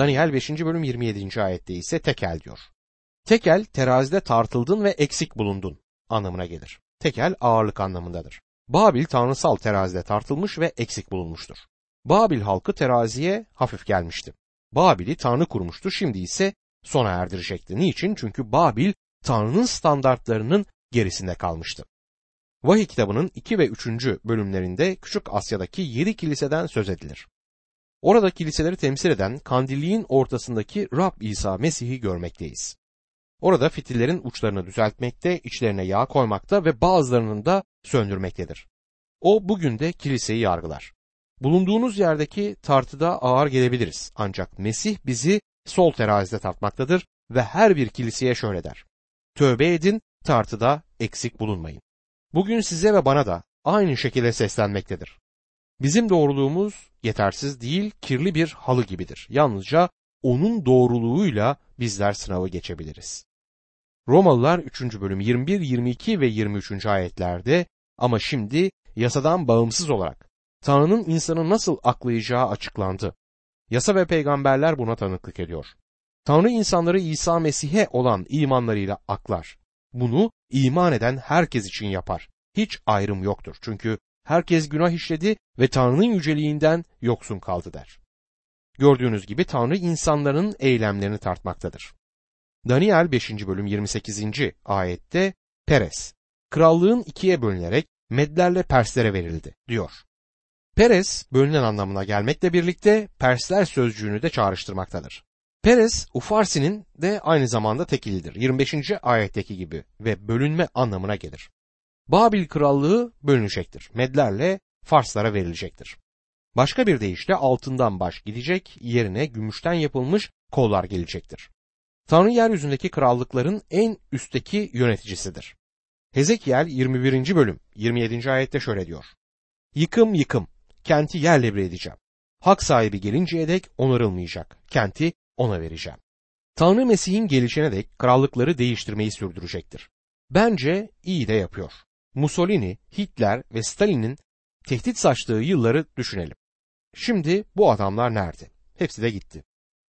Daniel 5. bölüm 27. ayette ise tekel diyor. Tekel terazide tartıldın ve eksik bulundun anlamına gelir. Tekel ağırlık anlamındadır. Babil tanrısal terazide tartılmış ve eksik bulunmuştur. Babil halkı teraziye hafif gelmişti. Babil'i tanrı kurmuştu şimdi ise sona erdirecekti. Niçin? Çünkü Babil tanrının standartlarının gerisinde kalmıştı. Vahiy kitabının 2 ve 3. bölümlerinde Küçük Asya'daki 7 kiliseden söz edilir. Orada kiliseleri temsil eden kandilliğin ortasındaki Rab İsa Mesih'i görmekteyiz. Orada fitillerin uçlarını düzeltmekte, içlerine yağ koymakta ve bazılarının da söndürmektedir. O bugün de kiliseyi yargılar. Bulunduğunuz yerdeki tartıda ağır gelebiliriz ancak Mesih bizi sol terazide tartmaktadır ve her bir kiliseye şöyle der. Tövbe edin, tartıda eksik bulunmayın. Bugün size ve bana da aynı şekilde seslenmektedir. Bizim doğruluğumuz yetersiz değil, kirli bir halı gibidir. Yalnızca onun doğruluğuyla bizler sınavı geçebiliriz. Romalılar 3. bölüm 21, 22 ve 23. ayetlerde ama şimdi yasadan bağımsız olarak Tanrı'nın insanı nasıl aklayacağı açıklandı. Yasa ve peygamberler buna tanıklık ediyor. Tanrı insanları İsa Mesih'e olan imanlarıyla aklar. Bunu iman eden herkes için yapar. Hiç ayrım yoktur. Çünkü herkes günah işledi ve Tanrı'nın yüceliğinden yoksun kaldı der. Gördüğünüz gibi Tanrı insanların eylemlerini tartmaktadır. Daniel 5. bölüm 28. ayette Peres, krallığın ikiye bölünerek Medlerle Perslere verildi diyor. Peres bölünen anlamına gelmekle birlikte Persler sözcüğünü de çağrıştırmaktadır. Peres, Ufarsi'nin de aynı zamanda tekilidir. 25. ayetteki gibi ve bölünme anlamına gelir. Babil krallığı bölünecektir. Medlerle Farslara verilecektir. Başka bir deyişle altından baş gidecek, yerine gümüşten yapılmış kollar gelecektir. Tanrı yeryüzündeki krallıkların en üstteki yöneticisidir. Hezekiel 21. bölüm 27. ayette şöyle diyor. Yıkım yıkım, kenti yerle bir edeceğim. Hak sahibi gelinceye dek onarılmayacak, kenti ona vereceğim. Tanrı Mesih'in gelişine dek krallıkları değiştirmeyi sürdürecektir. Bence iyi de yapıyor. Mussolini, Hitler ve Stalin'in tehdit saçtığı yılları düşünelim. Şimdi bu adamlar nerede? Hepsi de gitti.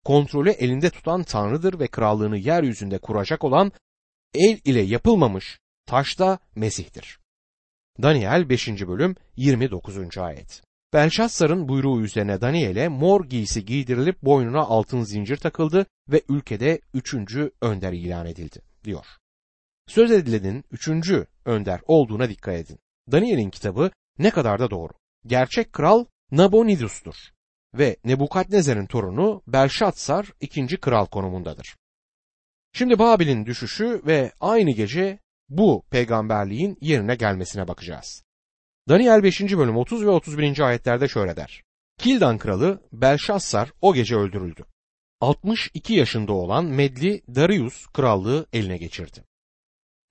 Kontrolü elinde tutan Tanrı'dır ve krallığını yeryüzünde kuracak olan el ile yapılmamış taşta Mesih'tir. Daniel 5. bölüm 29. ayet. Belşassar'ın buyruğu üzerine Daniel'e mor giysi giydirilip boynuna altın zincir takıldı ve ülkede üçüncü önder ilan edildi, diyor. Söz edilenin üçüncü önder olduğuna dikkat edin. Daniel'in kitabı ne kadar da doğru. Gerçek kral Nabonidus'tur ve Nebukadnezar'ın torunu Belşatsar ikinci kral konumundadır. Şimdi Babil'in düşüşü ve aynı gece bu peygamberliğin yerine gelmesine bakacağız. Daniel 5. bölüm 30 ve 31. ayetlerde şöyle der. Kildan kralı Belşassar o gece öldürüldü. 62 yaşında olan Medli Darius krallığı eline geçirdi.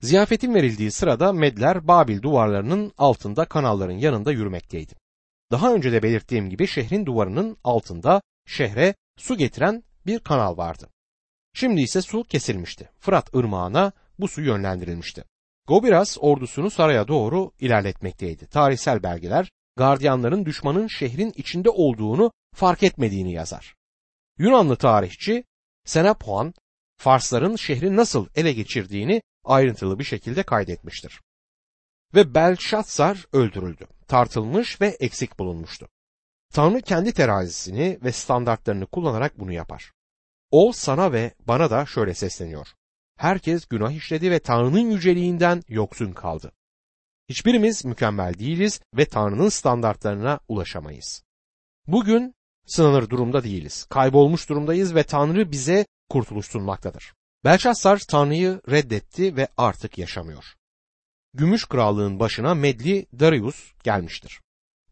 Ziyafetin verildiği sırada Medler Babil duvarlarının altında kanalların yanında yürümekteydi. Daha önce de belirttiğim gibi şehrin duvarının altında şehre su getiren bir kanal vardı. Şimdi ise su kesilmişti. Fırat ırmağına bu su yönlendirilmişti. Gobiras ordusunu saraya doğru ilerletmekteydi. Tarihsel belgeler gardiyanların düşmanın şehrin içinde olduğunu fark etmediğini yazar. Yunanlı tarihçi Senapuan, Farsların şehri nasıl ele geçirdiğini ayrıntılı bir şekilde kaydetmiştir. Ve Belşatsar öldürüldü, tartılmış ve eksik bulunmuştu. Tanrı kendi terazisini ve standartlarını kullanarak bunu yapar. O sana ve bana da şöyle sesleniyor herkes günah işledi ve Tanrı'nın yüceliğinden yoksun kaldı. Hiçbirimiz mükemmel değiliz ve Tanrı'nın standartlarına ulaşamayız. Bugün sınanır durumda değiliz. Kaybolmuş durumdayız ve Tanrı bize kurtuluş sunmaktadır. Belşassar Tanrı'yı reddetti ve artık yaşamıyor. Gümüş krallığın başına Medli Darius gelmiştir.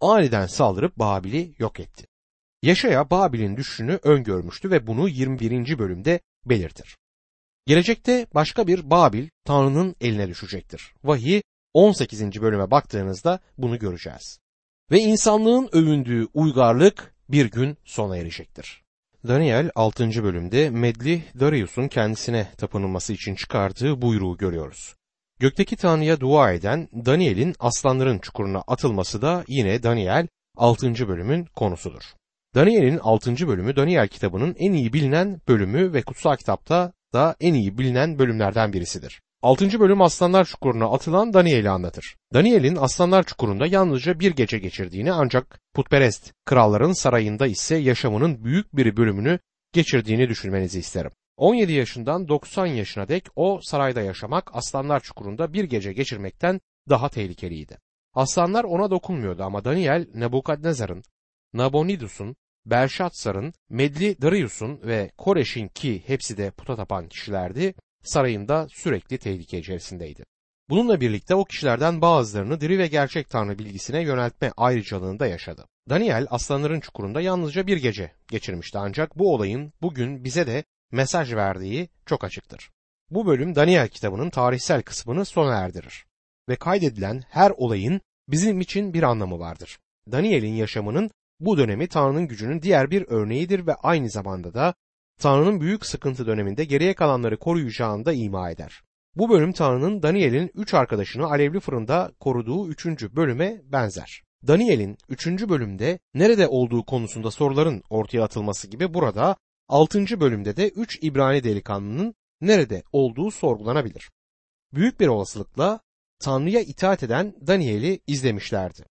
Aniden saldırıp Babil'i yok etti. Yaşaya Babil'in düşüşünü öngörmüştü ve bunu 21. bölümde belirtir. Gelecekte başka bir Babil Tanrı'nın eline düşecektir. Vahiy 18. bölüme baktığınızda bunu göreceğiz. Ve insanlığın övündüğü uygarlık bir gün sona erecektir. Daniel 6. bölümde Medli Darius'un kendisine tapınılması için çıkardığı buyruğu görüyoruz. Gökteki Tanrı'ya dua eden Daniel'in aslanların çukuruna atılması da yine Daniel 6. bölümün konusudur. Daniel'in 6. bölümü Daniel kitabının en iyi bilinen bölümü ve kutsal kitapta da en iyi bilinen bölümlerden birisidir. 6. bölüm aslanlar çukuruna atılan Daniel'i anlatır. Daniel'in aslanlar çukurunda yalnızca bir gece geçirdiğini ancak putperest kralların sarayında ise yaşamının büyük bir bölümünü geçirdiğini düşünmenizi isterim. 17 yaşından 90 yaşına dek o sarayda yaşamak aslanlar çukurunda bir gece geçirmekten daha tehlikeliydi. Aslanlar ona dokunmuyordu ama Daniel Nebukadnezar'ın, Nabonidus'un, Belşatsar'ın, Medli Darius'un ve Koreş'in ki hepsi de puta tapan kişilerdi, sarayında sürekli tehlike içerisindeydi. Bununla birlikte o kişilerden bazılarını diri ve gerçek Tanrı bilgisine yöneltme ayrıcalığında yaşadı. Daniel aslanların çukurunda yalnızca bir gece geçirmişti ancak bu olayın bugün bize de mesaj verdiği çok açıktır. Bu bölüm Daniel kitabının tarihsel kısmını sona erdirir ve kaydedilen her olayın bizim için bir anlamı vardır. Daniel'in yaşamının bu dönemi Tanrı'nın gücünün diğer bir örneğidir ve aynı zamanda da Tanrı'nın büyük sıkıntı döneminde geriye kalanları koruyacağını da ima eder. Bu bölüm Tanrı'nın Daniel'in üç arkadaşını alevli fırında koruduğu üçüncü bölüme benzer. Daniel'in üçüncü bölümde nerede olduğu konusunda soruların ortaya atılması gibi burada altıncı bölümde de üç İbrani delikanlının nerede olduğu sorgulanabilir. Büyük bir olasılıkla Tanrı'ya itaat eden Daniel'i izlemişlerdi.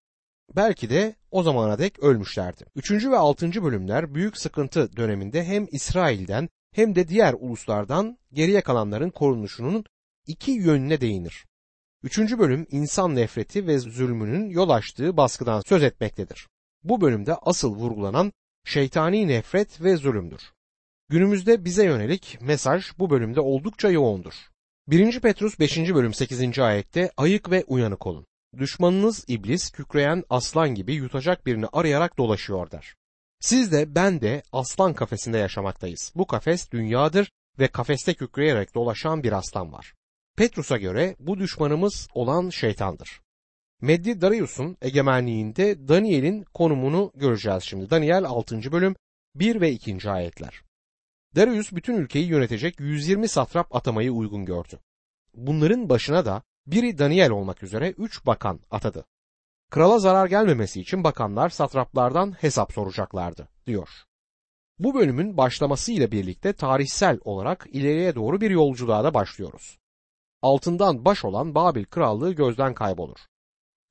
Belki de o zamana dek ölmüşlerdi. Üçüncü ve altıncı bölümler büyük sıkıntı döneminde hem İsrail'den hem de diğer uluslardan geriye kalanların korunuşunun iki yönüne değinir. Üçüncü bölüm insan nefreti ve zulmünün yol açtığı baskıdan söz etmektedir. Bu bölümde asıl vurgulanan şeytani nefret ve zulümdür. Günümüzde bize yönelik mesaj bu bölümde oldukça yoğundur. 1. Petrus 5. bölüm 8. ayette ayık ve uyanık olun. Düşmanınız iblis kükreyen aslan gibi yutacak birini arayarak dolaşıyor der. Siz de ben de aslan kafesinde yaşamaktayız. Bu kafes dünyadır ve kafeste kükreyerek dolaşan bir aslan var. Petrus'a göre bu düşmanımız olan şeytandır. Meddi Darius'un egemenliğinde Daniel'in konumunu göreceğiz şimdi. Daniel 6. bölüm 1 ve 2. ayetler. Darius bütün ülkeyi yönetecek 120 satrap atamayı uygun gördü. Bunların başına da biri Daniel olmak üzere 3 bakan atadı. Krala zarar gelmemesi için bakanlar satraplardan hesap soracaklardı diyor. Bu bölümün başlaması ile birlikte tarihsel olarak ileriye doğru bir yolculuğa da başlıyoruz. Altından baş olan Babil krallığı gözden kaybolur.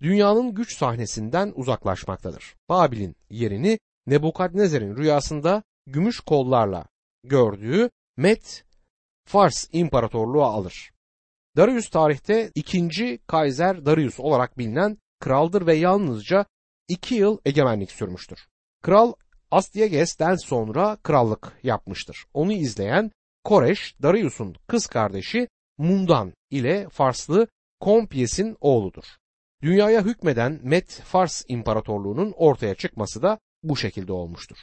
Dünyanın güç sahnesinden uzaklaşmaktadır. Babil'in yerini Nebukadnezar'ın rüyasında gümüş kollarla gördüğü Met Fars İmparatorluğu alır. Darius tarihte ikinci Kaiser Darius olarak bilinen kraldır ve yalnızca iki yıl egemenlik sürmüştür. Kral Astyages'ten sonra krallık yapmıştır. Onu izleyen Koreş, Darius'un kız kardeşi Mundan ile Farslı Kompyes'in oğludur. Dünyaya hükmeden Met Fars İmparatorluğu'nun ortaya çıkması da bu şekilde olmuştur.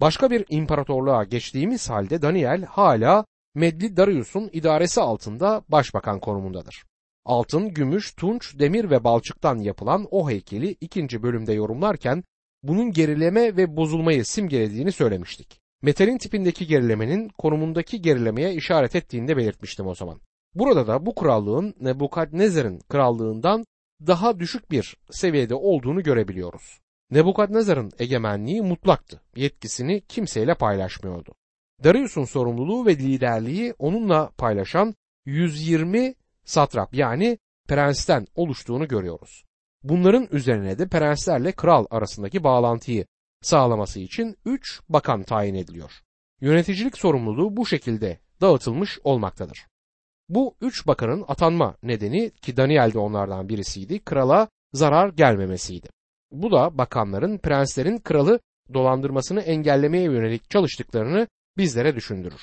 Başka bir imparatorluğa geçtiğimiz halde Daniel hala Medli Darius'un idaresi altında başbakan konumundadır. Altın, gümüş, tunç, demir ve balçıktan yapılan o heykeli ikinci bölümde yorumlarken bunun gerileme ve bozulmayı simgelediğini söylemiştik. Metalin tipindeki gerilemenin konumundaki gerilemeye işaret ettiğini de belirtmiştim o zaman. Burada da bu krallığın Nebukadnezar'ın krallığından daha düşük bir seviyede olduğunu görebiliyoruz. Nebukadnezar'ın egemenliği mutlaktı. Yetkisini kimseyle paylaşmıyordu. Darius'un sorumluluğu ve liderliği onunla paylaşan 120 satrap yani prensten oluştuğunu görüyoruz. Bunların üzerine de prenslerle kral arasındaki bağlantıyı sağlaması için 3 bakan tayin ediliyor. Yöneticilik sorumluluğu bu şekilde dağıtılmış olmaktadır. Bu üç bakanın atanma nedeni ki Daniel de onlardan birisiydi, krala zarar gelmemesiydi. Bu da bakanların prenslerin kralı dolandırmasını engellemeye yönelik çalıştıklarını bizlere düşündürür.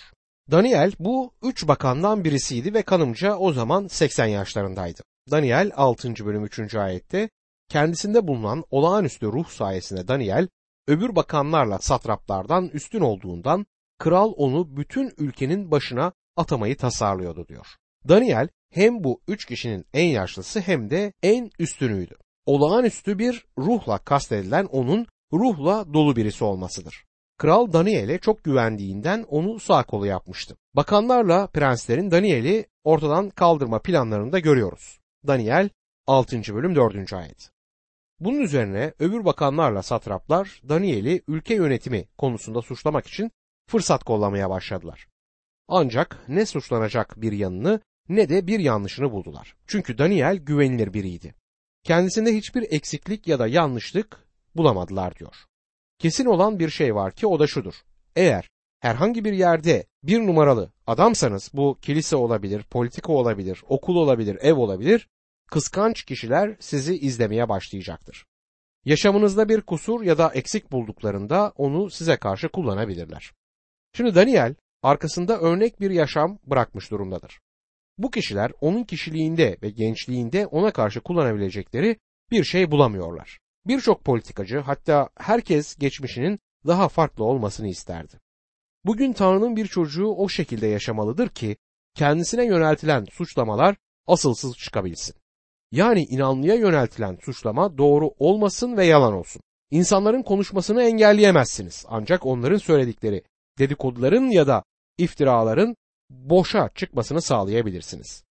Daniel bu üç bakandan birisiydi ve kanımca o zaman 80 yaşlarındaydı. Daniel 6. bölüm 3. ayette kendisinde bulunan olağanüstü ruh sayesinde Daniel öbür bakanlarla satraplardan üstün olduğundan kral onu bütün ülkenin başına atamayı tasarlıyordu diyor. Daniel hem bu üç kişinin en yaşlısı hem de en üstünüydü. Olağanüstü bir ruhla kastedilen onun ruhla dolu birisi olmasıdır. Kral Daniel'e çok güvendiğinden onu sağ kolu yapmıştı. Bakanlarla prenslerin Daniel'i ortadan kaldırma planlarını da görüyoruz. Daniel 6. bölüm 4. ayet. Bunun üzerine öbür bakanlarla satraplar Daniel'i ülke yönetimi konusunda suçlamak için fırsat kollamaya başladılar. Ancak ne suçlanacak bir yanını ne de bir yanlışını buldular. Çünkü Daniel güvenilir biriydi. Kendisinde hiçbir eksiklik ya da yanlışlık bulamadılar diyor. Kesin olan bir şey var ki o da şudur. Eğer herhangi bir yerde bir numaralı adamsanız bu kilise olabilir, politika olabilir, okul olabilir, ev olabilir, kıskanç kişiler sizi izlemeye başlayacaktır. Yaşamınızda bir kusur ya da eksik bulduklarında onu size karşı kullanabilirler. Şimdi Daniel arkasında örnek bir yaşam bırakmış durumdadır. Bu kişiler onun kişiliğinde ve gençliğinde ona karşı kullanabilecekleri bir şey bulamıyorlar. Birçok politikacı hatta herkes geçmişinin daha farklı olmasını isterdi. Bugün Tanrı'nın bir çocuğu o şekilde yaşamalıdır ki kendisine yöneltilen suçlamalar asılsız çıkabilsin. Yani inanlıya yöneltilen suçlama doğru olmasın ve yalan olsun. İnsanların konuşmasını engelleyemezsiniz ancak onların söyledikleri dedikoduların ya da iftiraların boşa çıkmasını sağlayabilirsiniz.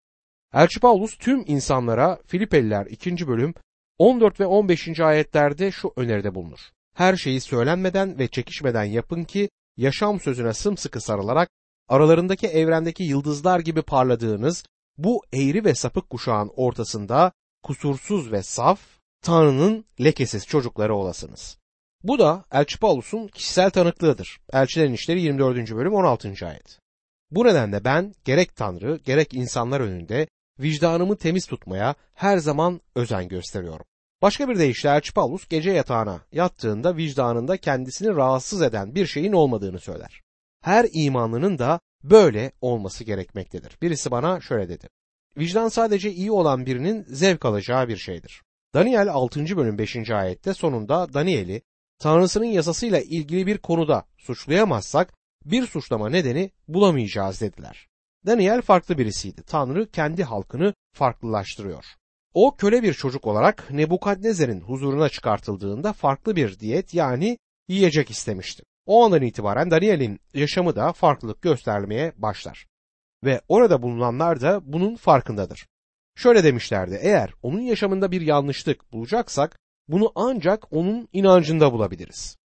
Elçi Paulus tüm insanlara Filipeliler 2. bölüm 14 ve 15. ayetlerde şu öneride bulunur. Her şeyi söylenmeden ve çekişmeden yapın ki yaşam sözüne sımsıkı sarılarak aralarındaki evrendeki yıldızlar gibi parladığınız bu eğri ve sapık kuşağın ortasında kusursuz ve saf Tanrı'nın lekesiz çocukları olasınız. Bu da Elçi Paulus'un kişisel tanıklığıdır. Elçilerin İşleri 24. bölüm 16. ayet. Bu nedenle ben gerek Tanrı gerek insanlar önünde vicdanımı temiz tutmaya her zaman özen gösteriyorum. Başka bir deyişle Elçi Paulus gece yatağına yattığında vicdanında kendisini rahatsız eden bir şeyin olmadığını söyler. Her imanlının da böyle olması gerekmektedir. Birisi bana şöyle dedi. Vicdan sadece iyi olan birinin zevk alacağı bir şeydir. Daniel 6. bölüm 5. ayette sonunda Daniel'i Tanrısının yasasıyla ilgili bir konuda suçlayamazsak bir suçlama nedeni bulamayacağız dediler. Daniel farklı birisiydi. Tanrı kendi halkını farklılaştırıyor. O köle bir çocuk olarak Nebukadnezer'in huzuruna çıkartıldığında farklı bir diyet yani yiyecek istemişti. O andan itibaren Daniel'in yaşamı da farklılık göstermeye başlar. Ve orada bulunanlar da bunun farkındadır. Şöyle demişlerdi eğer onun yaşamında bir yanlışlık bulacaksak bunu ancak onun inancında bulabiliriz.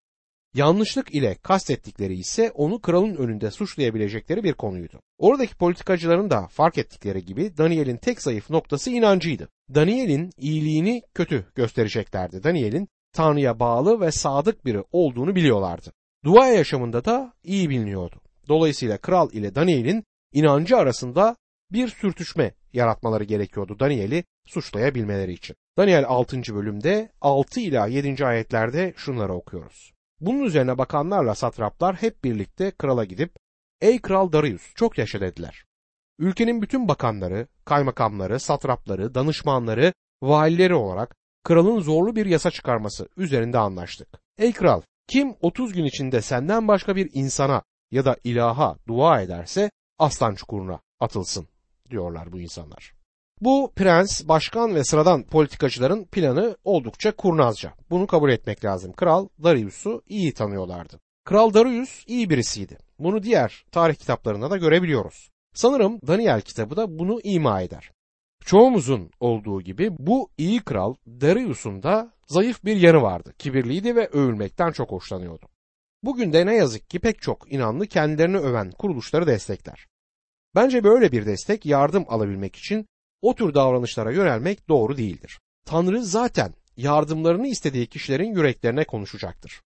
Yanlışlık ile kastettikleri ise onu kralın önünde suçlayabilecekleri bir konuydu. Oradaki politikacıların da fark ettikleri gibi Daniel'in tek zayıf noktası inancıydı. Daniel'in iyiliğini kötü göstereceklerdi. Daniel'in Tanrı'ya bağlı ve sadık biri olduğunu biliyorlardı. Dua yaşamında da iyi biliniyordu. Dolayısıyla kral ile Daniel'in inancı arasında bir sürtüşme yaratmaları gerekiyordu Daniel'i suçlayabilmeleri için. Daniel 6. bölümde 6 ila 7. ayetlerde şunları okuyoruz. Bunun üzerine bakanlarla satraplar hep birlikte krala gidip Ey kral Darius çok yaşa dediler. Ülkenin bütün bakanları, kaymakamları, satrapları, danışmanları, valileri olarak kralın zorlu bir yasa çıkarması üzerinde anlaştık. Ey kral kim 30 gün içinde senden başka bir insana ya da ilaha dua ederse aslan çukuruna atılsın diyorlar bu insanlar. Bu prens, başkan ve sıradan politikacıların planı oldukça kurnazca. Bunu kabul etmek lazım. Kral Darius'u iyi tanıyorlardı. Kral Darius iyi birisiydi. Bunu diğer tarih kitaplarında da görebiliyoruz. Sanırım Daniel kitabı da bunu ima eder. Çoğumuzun olduğu gibi bu iyi kral Darius'un da zayıf bir yanı vardı. Kibirliydi ve övülmekten çok hoşlanıyordu. Bugün de ne yazık ki pek çok inanlı kendilerini öven kuruluşları destekler. Bence böyle bir destek yardım alabilmek için o tür davranışlara yönelmek doğru değildir. Tanrı zaten yardımlarını istediği kişilerin yüreklerine konuşacaktır.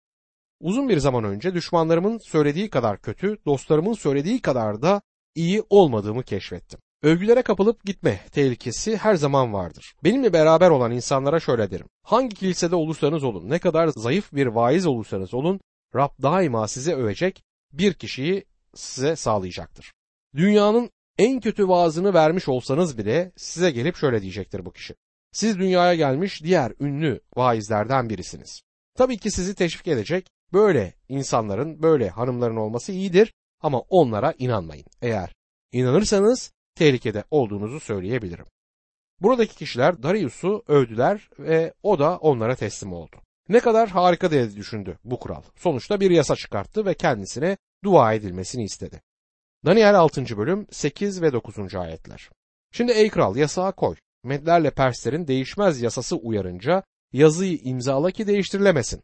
Uzun bir zaman önce düşmanlarımın söylediği kadar kötü, dostlarımın söylediği kadar da iyi olmadığımı keşfettim. Övgülere kapılıp gitme tehlikesi her zaman vardır. Benimle beraber olan insanlara şöyle derim. Hangi kilisede olursanız olun, ne kadar zayıf bir vaiz olursanız olun, Rab daima size övecek bir kişiyi size sağlayacaktır. Dünyanın en kötü vaazını vermiş olsanız bile size gelip şöyle diyecektir bu kişi. Siz dünyaya gelmiş diğer ünlü vaizlerden birisiniz. Tabii ki sizi teşvik edecek böyle insanların, böyle hanımların olması iyidir ama onlara inanmayın. Eğer inanırsanız tehlikede olduğunuzu söyleyebilirim. Buradaki kişiler Darius'u övdüler ve o da onlara teslim oldu. Ne kadar harika diye düşündü bu kural. Sonuçta bir yasa çıkarttı ve kendisine dua edilmesini istedi. Daniel 6. bölüm 8 ve 9. ayetler. Şimdi ey kral yasağı koy. Medlerle Perslerin değişmez yasası uyarınca yazıyı imzala ki değiştirilemesin.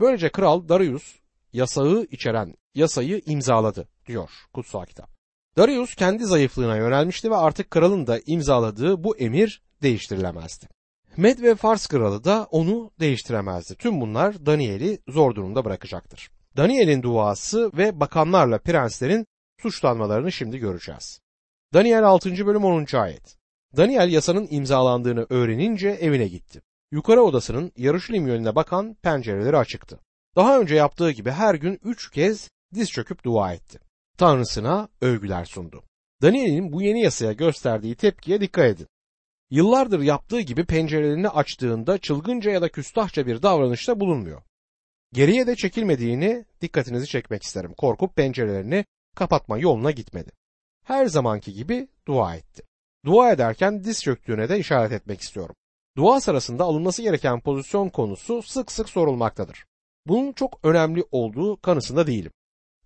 Böylece kral Darius yasağı içeren yasayı imzaladı diyor kutsal kitap. Darius kendi zayıflığına yönelmişti ve artık kralın da imzaladığı bu emir değiştirilemezdi. Med ve Fars kralı da onu değiştiremezdi. Tüm bunlar Daniel'i zor durumda bırakacaktır. Daniel'in duası ve bakanlarla prenslerin suçlanmalarını şimdi göreceğiz. Daniel 6. bölüm 10. ayet. Daniel yasanın imzalandığını öğrenince evine gitti. Yukarı odasının Yarışilim yönüne bakan pencereleri açıktı. Daha önce yaptığı gibi her gün üç kez diz çöküp dua etti. Tanrısına övgüler sundu. Daniel'in bu yeni yasaya gösterdiği tepkiye dikkat edin. Yıllardır yaptığı gibi pencerelerini açtığında çılgınca ya da küstahça bir davranışta bulunmuyor. Geriye de çekilmediğini dikkatinizi çekmek isterim. Korkup pencerelerini kapatma yoluna gitmedi. Her zamanki gibi dua etti. Dua ederken diz çöktüğüne de işaret etmek istiyorum. Dua sırasında alınması gereken pozisyon konusu sık sık sorulmaktadır. Bunun çok önemli olduğu kanısında değilim.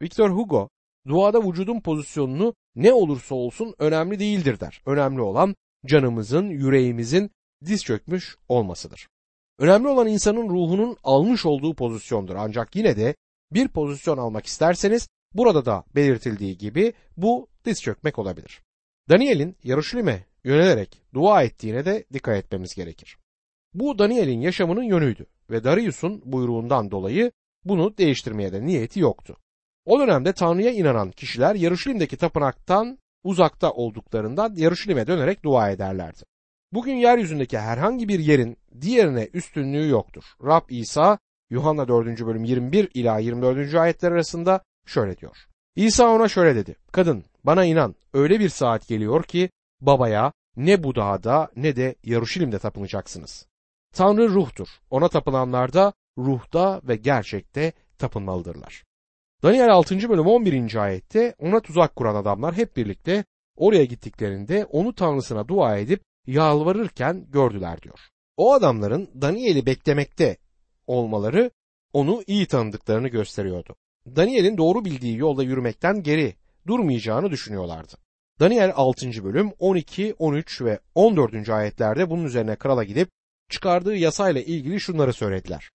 Victor Hugo, duada vücudun pozisyonunu ne olursa olsun önemli değildir der. Önemli olan canımızın, yüreğimizin diz çökmüş olmasıdır. Önemli olan insanın ruhunun almış olduğu pozisyondur. Ancak yine de bir pozisyon almak isterseniz burada da belirtildiği gibi bu diz çökmek olabilir. Daniel'in Yarışlim'e yönelerek dua ettiğine de dikkat etmemiz gerekir. Bu Daniel'in yaşamının yönüydü ve Darius'un buyruğundan dolayı bunu değiştirmeye de niyeti yoktu. O dönemde Tanrı'ya inanan kişiler Yarışlim'deki tapınaktan uzakta olduklarından Yarışlim'e dönerek dua ederlerdi. Bugün yeryüzündeki herhangi bir yerin diğerine üstünlüğü yoktur. Rab İsa Yuhanna 4. bölüm 21 ila 24. ayetler arasında şöyle diyor. İsa ona şöyle dedi. Kadın bana inan öyle bir saat geliyor ki babaya ne bu dağda ne de Yaruşilim'de tapınacaksınız. Tanrı ruhtur. Ona tapılanlar da ruhta ve gerçekte tapınmalıdırlar. Daniel 6. bölüm 11. ayette ona tuzak kuran adamlar hep birlikte oraya gittiklerinde onu tanrısına dua edip yalvarırken gördüler diyor. O adamların Daniel'i beklemekte olmaları onu iyi tanıdıklarını gösteriyordu. Daniel'in doğru bildiği yolda yürümekten geri durmayacağını düşünüyorlardı. Daniel 6. bölüm 12, 13 ve 14. ayetlerde bunun üzerine krala gidip çıkardığı yasayla ilgili şunları söylediler.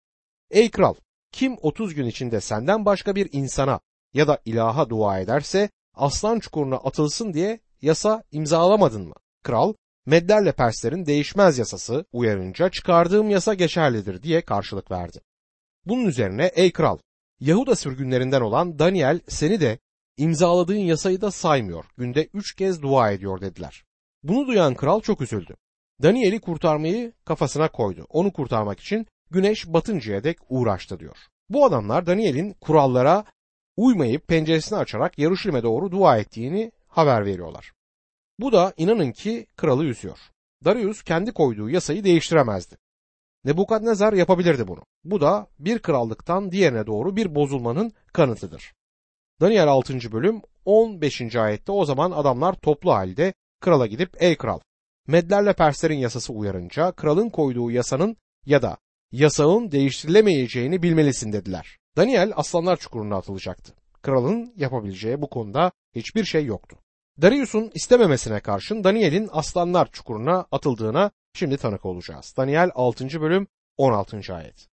Ey kral, kim 30 gün içinde senden başka bir insana ya da ilaha dua ederse aslan çukuruna atılsın diye yasa imzalamadın mı? Kral, Medlerle Perslerin değişmez yasası uyarınca çıkardığım yasa geçerlidir diye karşılık verdi. Bunun üzerine ey kral, Yahuda sürgünlerinden olan Daniel seni de imzaladığın yasayı da saymıyor. Günde üç kez dua ediyor dediler. Bunu duyan kral çok üzüldü. Daniel'i kurtarmayı kafasına koydu. Onu kurtarmak için güneş batıncaya dek uğraştı diyor. Bu adamlar Daniel'in kurallara uymayıp penceresini açarak Yaruşilim'e doğru dua ettiğini haber veriyorlar. Bu da inanın ki kralı üzüyor. Darius kendi koyduğu yasayı değiştiremezdi. Nebukadnezar yapabilirdi bunu. Bu da bir krallıktan diğerine doğru bir bozulmanın kanıtıdır. Daniel 6. bölüm 15. ayette o zaman adamlar toplu halde krala gidip ey kral Medlerle Perslerin yasası uyarınca kralın koyduğu yasanın ya da yasağın değiştirilemeyeceğini bilmelisin dediler. Daniel aslanlar çukuruna atılacaktı. Kralın yapabileceği bu konuda hiçbir şey yoktu. Darius'un istememesine karşın Daniel'in aslanlar çukuruna atıldığına şimdi tanık olacağız. Daniel 6. bölüm 16. ayet.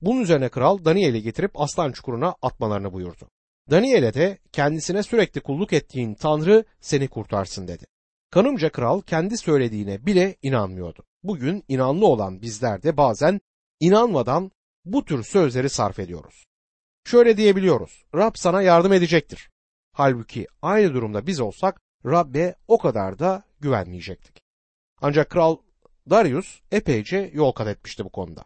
Bunun üzerine kral Daniel'i getirip aslan çukuruna atmalarını buyurdu. Daniel'e de kendisine sürekli kulluk ettiğin Tanrı seni kurtarsın dedi. Kanımca kral kendi söylediğine bile inanmıyordu. Bugün inanlı olan bizler de bazen inanmadan bu tür sözleri sarf ediyoruz. Şöyle diyebiliyoruz. Rab sana yardım edecektir. Halbuki aynı durumda biz olsak Rabbe o kadar da güvenmeyecektik. Ancak kral Darius epeyce yol kat etmişti bu konuda.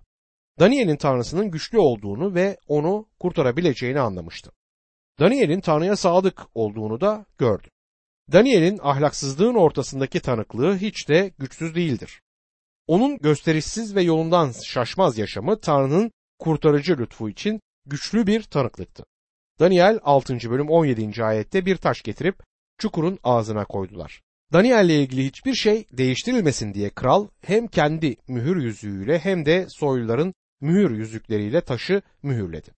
Daniel'in tanrısının güçlü olduğunu ve onu kurtarabileceğini anlamıştı. Daniel'in Tanrı'ya sadık olduğunu da gördü. Daniel'in ahlaksızlığın ortasındaki tanıklığı hiç de güçsüz değildir. Onun gösterişsiz ve yolundan şaşmaz yaşamı Tanrı'nın kurtarıcı lütfu için güçlü bir tanıklıktı. Daniel 6. bölüm 17. ayette bir taş getirip çukurun ağzına koydular. Daniel ile ilgili hiçbir şey değiştirilmesin diye kral hem kendi mühür yüzüğüyle hem de soyluların mühür yüzükleriyle taşı mühürledi.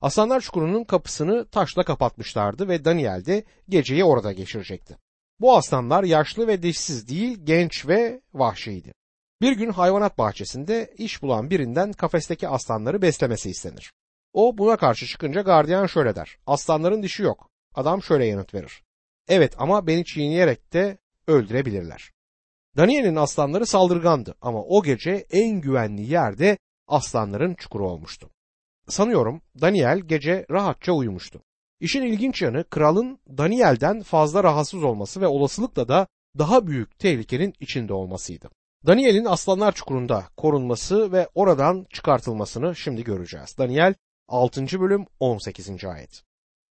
Aslanlar çukurunun kapısını taşla kapatmışlardı ve Daniel de geceyi orada geçirecekti. Bu aslanlar yaşlı ve dişsiz değil genç ve vahşiydi. Bir gün hayvanat bahçesinde iş bulan birinden kafesteki aslanları beslemesi istenir. O buna karşı çıkınca gardiyan şöyle der. Aslanların dişi yok. Adam şöyle yanıt verir. Evet ama beni çiğneyerek de öldürebilirler. Daniel'in aslanları saldırgandı ama o gece en güvenli yerde aslanların çukuru olmuştu. Sanıyorum Daniel gece rahatça uyumuştu. İşin ilginç yanı kralın Daniel'den fazla rahatsız olması ve olasılıkla da daha büyük tehlikenin içinde olmasıydı. Daniel'in aslanlar çukurunda korunması ve oradan çıkartılmasını şimdi göreceğiz. Daniel 6. bölüm 18. ayet.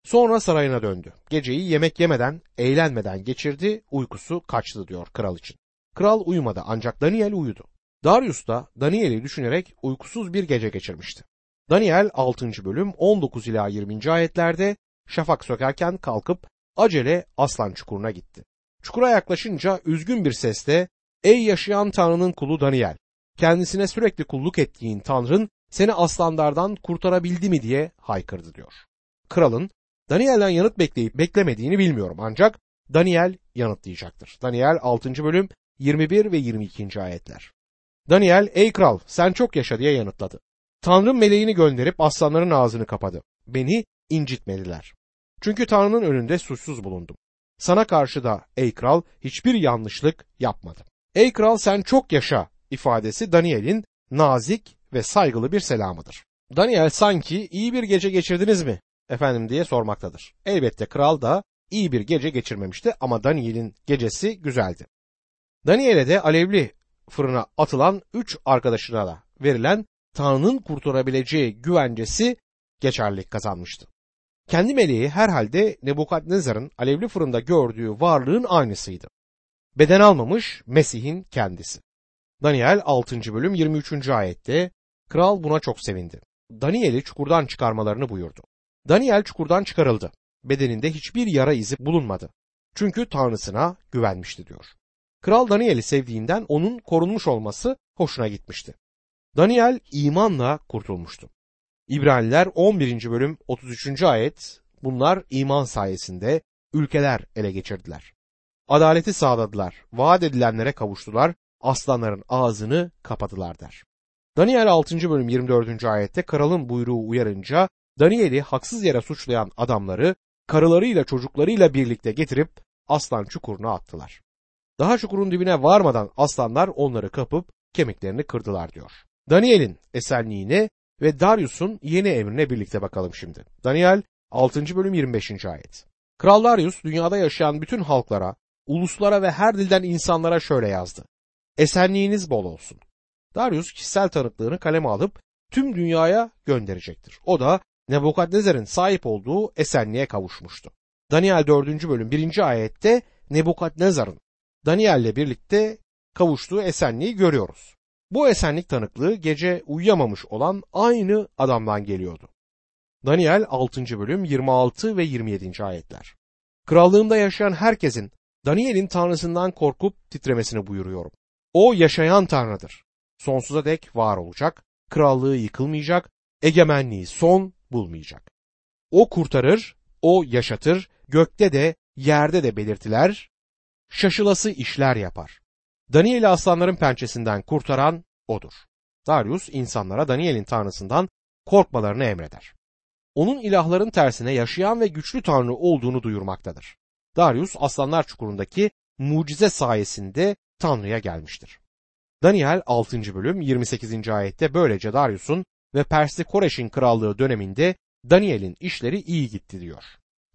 Sonra sarayına döndü. Geceyi yemek yemeden, eğlenmeden geçirdi, uykusu kaçtı diyor kral için. Kral uyumadı ancak Daniel uyudu. Darius da Daniel'i düşünerek uykusuz bir gece geçirmişti. Daniel 6. bölüm 19 ila 20. ayetlerde şafak sökerken kalkıp acele aslan çukuruna gitti. Çukura yaklaşınca üzgün bir sesle Ey yaşayan Tanrı'nın kulu Daniel kendisine sürekli kulluk ettiğin Tanrın seni aslanlardan kurtarabildi mi diye haykırdı diyor. Kralın Daniel'den yanıt bekleyip beklemediğini bilmiyorum ancak Daniel yanıtlayacaktır. Daniel 6. bölüm 21 ve 22. ayetler. Daniel ey kral sen çok yaşa diye yanıtladı. Tanrım meleğini gönderip aslanların ağzını kapadı. Beni incitmediler. Çünkü Tanrı'nın önünde suçsuz bulundum. Sana karşı da ey kral hiçbir yanlışlık yapmadım. Ey kral sen çok yaşa ifadesi Daniel'in nazik ve saygılı bir selamıdır. Daniel sanki iyi bir gece geçirdiniz mi efendim diye sormaktadır. Elbette kral da iyi bir gece geçirmemişti ama Daniel'in gecesi güzeldi. Daniel'e de alevli fırına atılan üç arkadaşına da verilen Tanrı'nın kurtarabileceği güvencesi geçerlilik kazanmıştı. Kendi meleği herhalde Nebukadnezar'ın alevli fırında gördüğü varlığın aynısıydı. Beden almamış Mesih'in kendisi. Daniel 6. bölüm 23. ayette kral buna çok sevindi. Daniel'i çukurdan çıkarmalarını buyurdu. Daniel çukurdan çıkarıldı. Bedeninde hiçbir yara izi bulunmadı. Çünkü Tanrısına güvenmişti diyor. Kral Daniel'i sevdiğinden onun korunmuş olması hoşuna gitmişti. Daniel imanla kurtulmuştu. İbraniler 11. bölüm 33. ayet bunlar iman sayesinde ülkeler ele geçirdiler. Adaleti sağladılar, vaat edilenlere kavuştular, aslanların ağzını kapadılar der. Daniel 6. bölüm 24. ayette kralın buyruğu uyarınca Daniel'i haksız yere suçlayan adamları karılarıyla çocuklarıyla birlikte getirip aslan çukuruna attılar. Daha çukurun dibine varmadan aslanlar onları kapıp kemiklerini kırdılar diyor. Daniel'in esenliğine ve Darius'un yeni emrine birlikte bakalım şimdi. Daniel 6. bölüm 25. ayet. Kral Darius dünyada yaşayan bütün halklara, uluslara ve her dilden insanlara şöyle yazdı. Esenliğiniz bol olsun. Darius kişisel tanıklığını kaleme alıp tüm dünyaya gönderecektir. O da Nebukadnezar'ın sahip olduğu esenliğe kavuşmuştu. Daniel 4. bölüm 1. ayette Nebukadnezar'ın Daniel'le birlikte kavuştuğu esenliği görüyoruz. Bu esenlik tanıklığı gece uyuyamamış olan aynı adamdan geliyordu. Daniel 6. bölüm 26 ve 27. ayetler. Krallığımda yaşayan herkesin Daniel'in tanrısından korkup titremesini buyuruyorum. O yaşayan tanrıdır. Sonsuza dek var olacak, krallığı yıkılmayacak, egemenliği son bulmayacak. O kurtarır, o yaşatır, gökte de yerde de belirtiler, şaşılası işler yapar. Daniel'i aslanların pençesinden kurtaran odur. Darius insanlara Daniel'in tanrısından korkmalarını emreder. Onun ilahların tersine yaşayan ve güçlü tanrı olduğunu duyurmaktadır. Darius aslanlar çukurundaki mucize sayesinde Tanrı'ya gelmiştir. Daniel 6. bölüm 28. ayette böylece Darius'un ve Persli Koreş'in krallığı döneminde Daniel'in işleri iyi gitti diyor.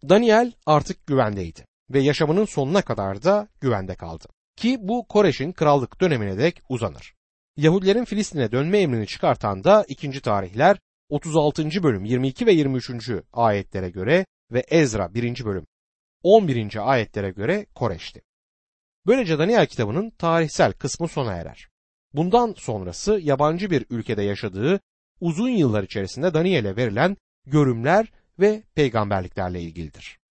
Daniel artık güvendeydi ve yaşamının sonuna kadar da güvende kaldı. Ki bu Koreş'in krallık dönemine dek uzanır. Yahudilerin Filistin'e dönme emrini çıkartan da 2. tarihler 36. bölüm 22 ve 23. ayetlere göre ve Ezra 1. bölüm 11. ayetlere göre Koreş'ti. Böylece Daniel kitabının tarihsel kısmı sona erer. Bundan sonrası yabancı bir ülkede yaşadığı uzun yıllar içerisinde Daniel'e verilen görümler ve peygamberliklerle ilgilidir.